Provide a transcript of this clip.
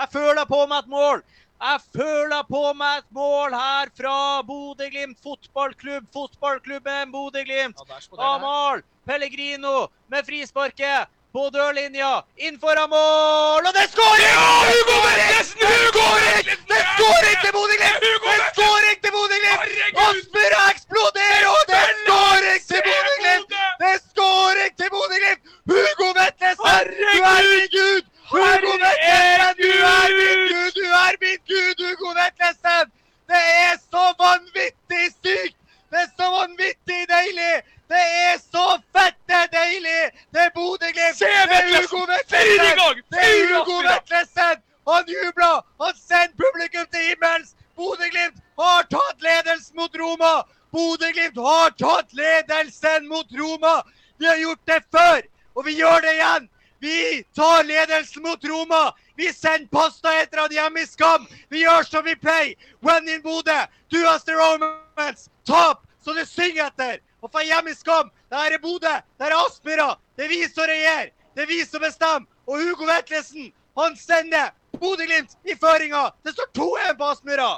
Jeg føler på meg et mål. Jeg føler på meg et mål her fra Bodø-Glimt fotballklubb. Fotballklubben Bodø-Glimt. Amahl Pellegrino med frisparket på dørlinja. Innenfor mål, og det skårer! Ja, Hugo Vetlesen! Hugo Vetlesen! Det skåring til Bodø-Glimt! Det skåring til Bodø-Glimt! Aspmyra eksploderer, og det skåring til Bodø-Glimt! Det skåring til Bodø-Glimt! Hugo Vetlesen! Du er min gud! Hugo Vetlesen! Du er min gud! Du er min gud, Hugo Vetlesen! Det er så vanvittig sykt! Det er så vanvittig deilig! Det er så fette deilig! Det er Bodø-Glimt! Se Det er Vetlesen! Gang! Det er Hugo! Vetlesen! Han jubla! Han sendte publikum til himmels! Bodø-Glimt har tatt ledelsen mot Roma! Bodø-Glimt har tatt ledelsen mot Roma! Vi har gjort det før, og vi gjør det igjen! Vi tar ledelsen mot Roma! Vi sender pastaetere hjemme i Skam! Vi gjør som vi pleier! When in Bodø, do us the romance! Tap så du synger etter! Og få hjem i Skam! Det her er Bodø! Det her er Aspmyra! Det er vi som regjerer! Det er vi som bestemmer! Og Hugo Vetlesen, han sender Bodø-Glimt i føringa! Det står 2-1 på Aspmyra!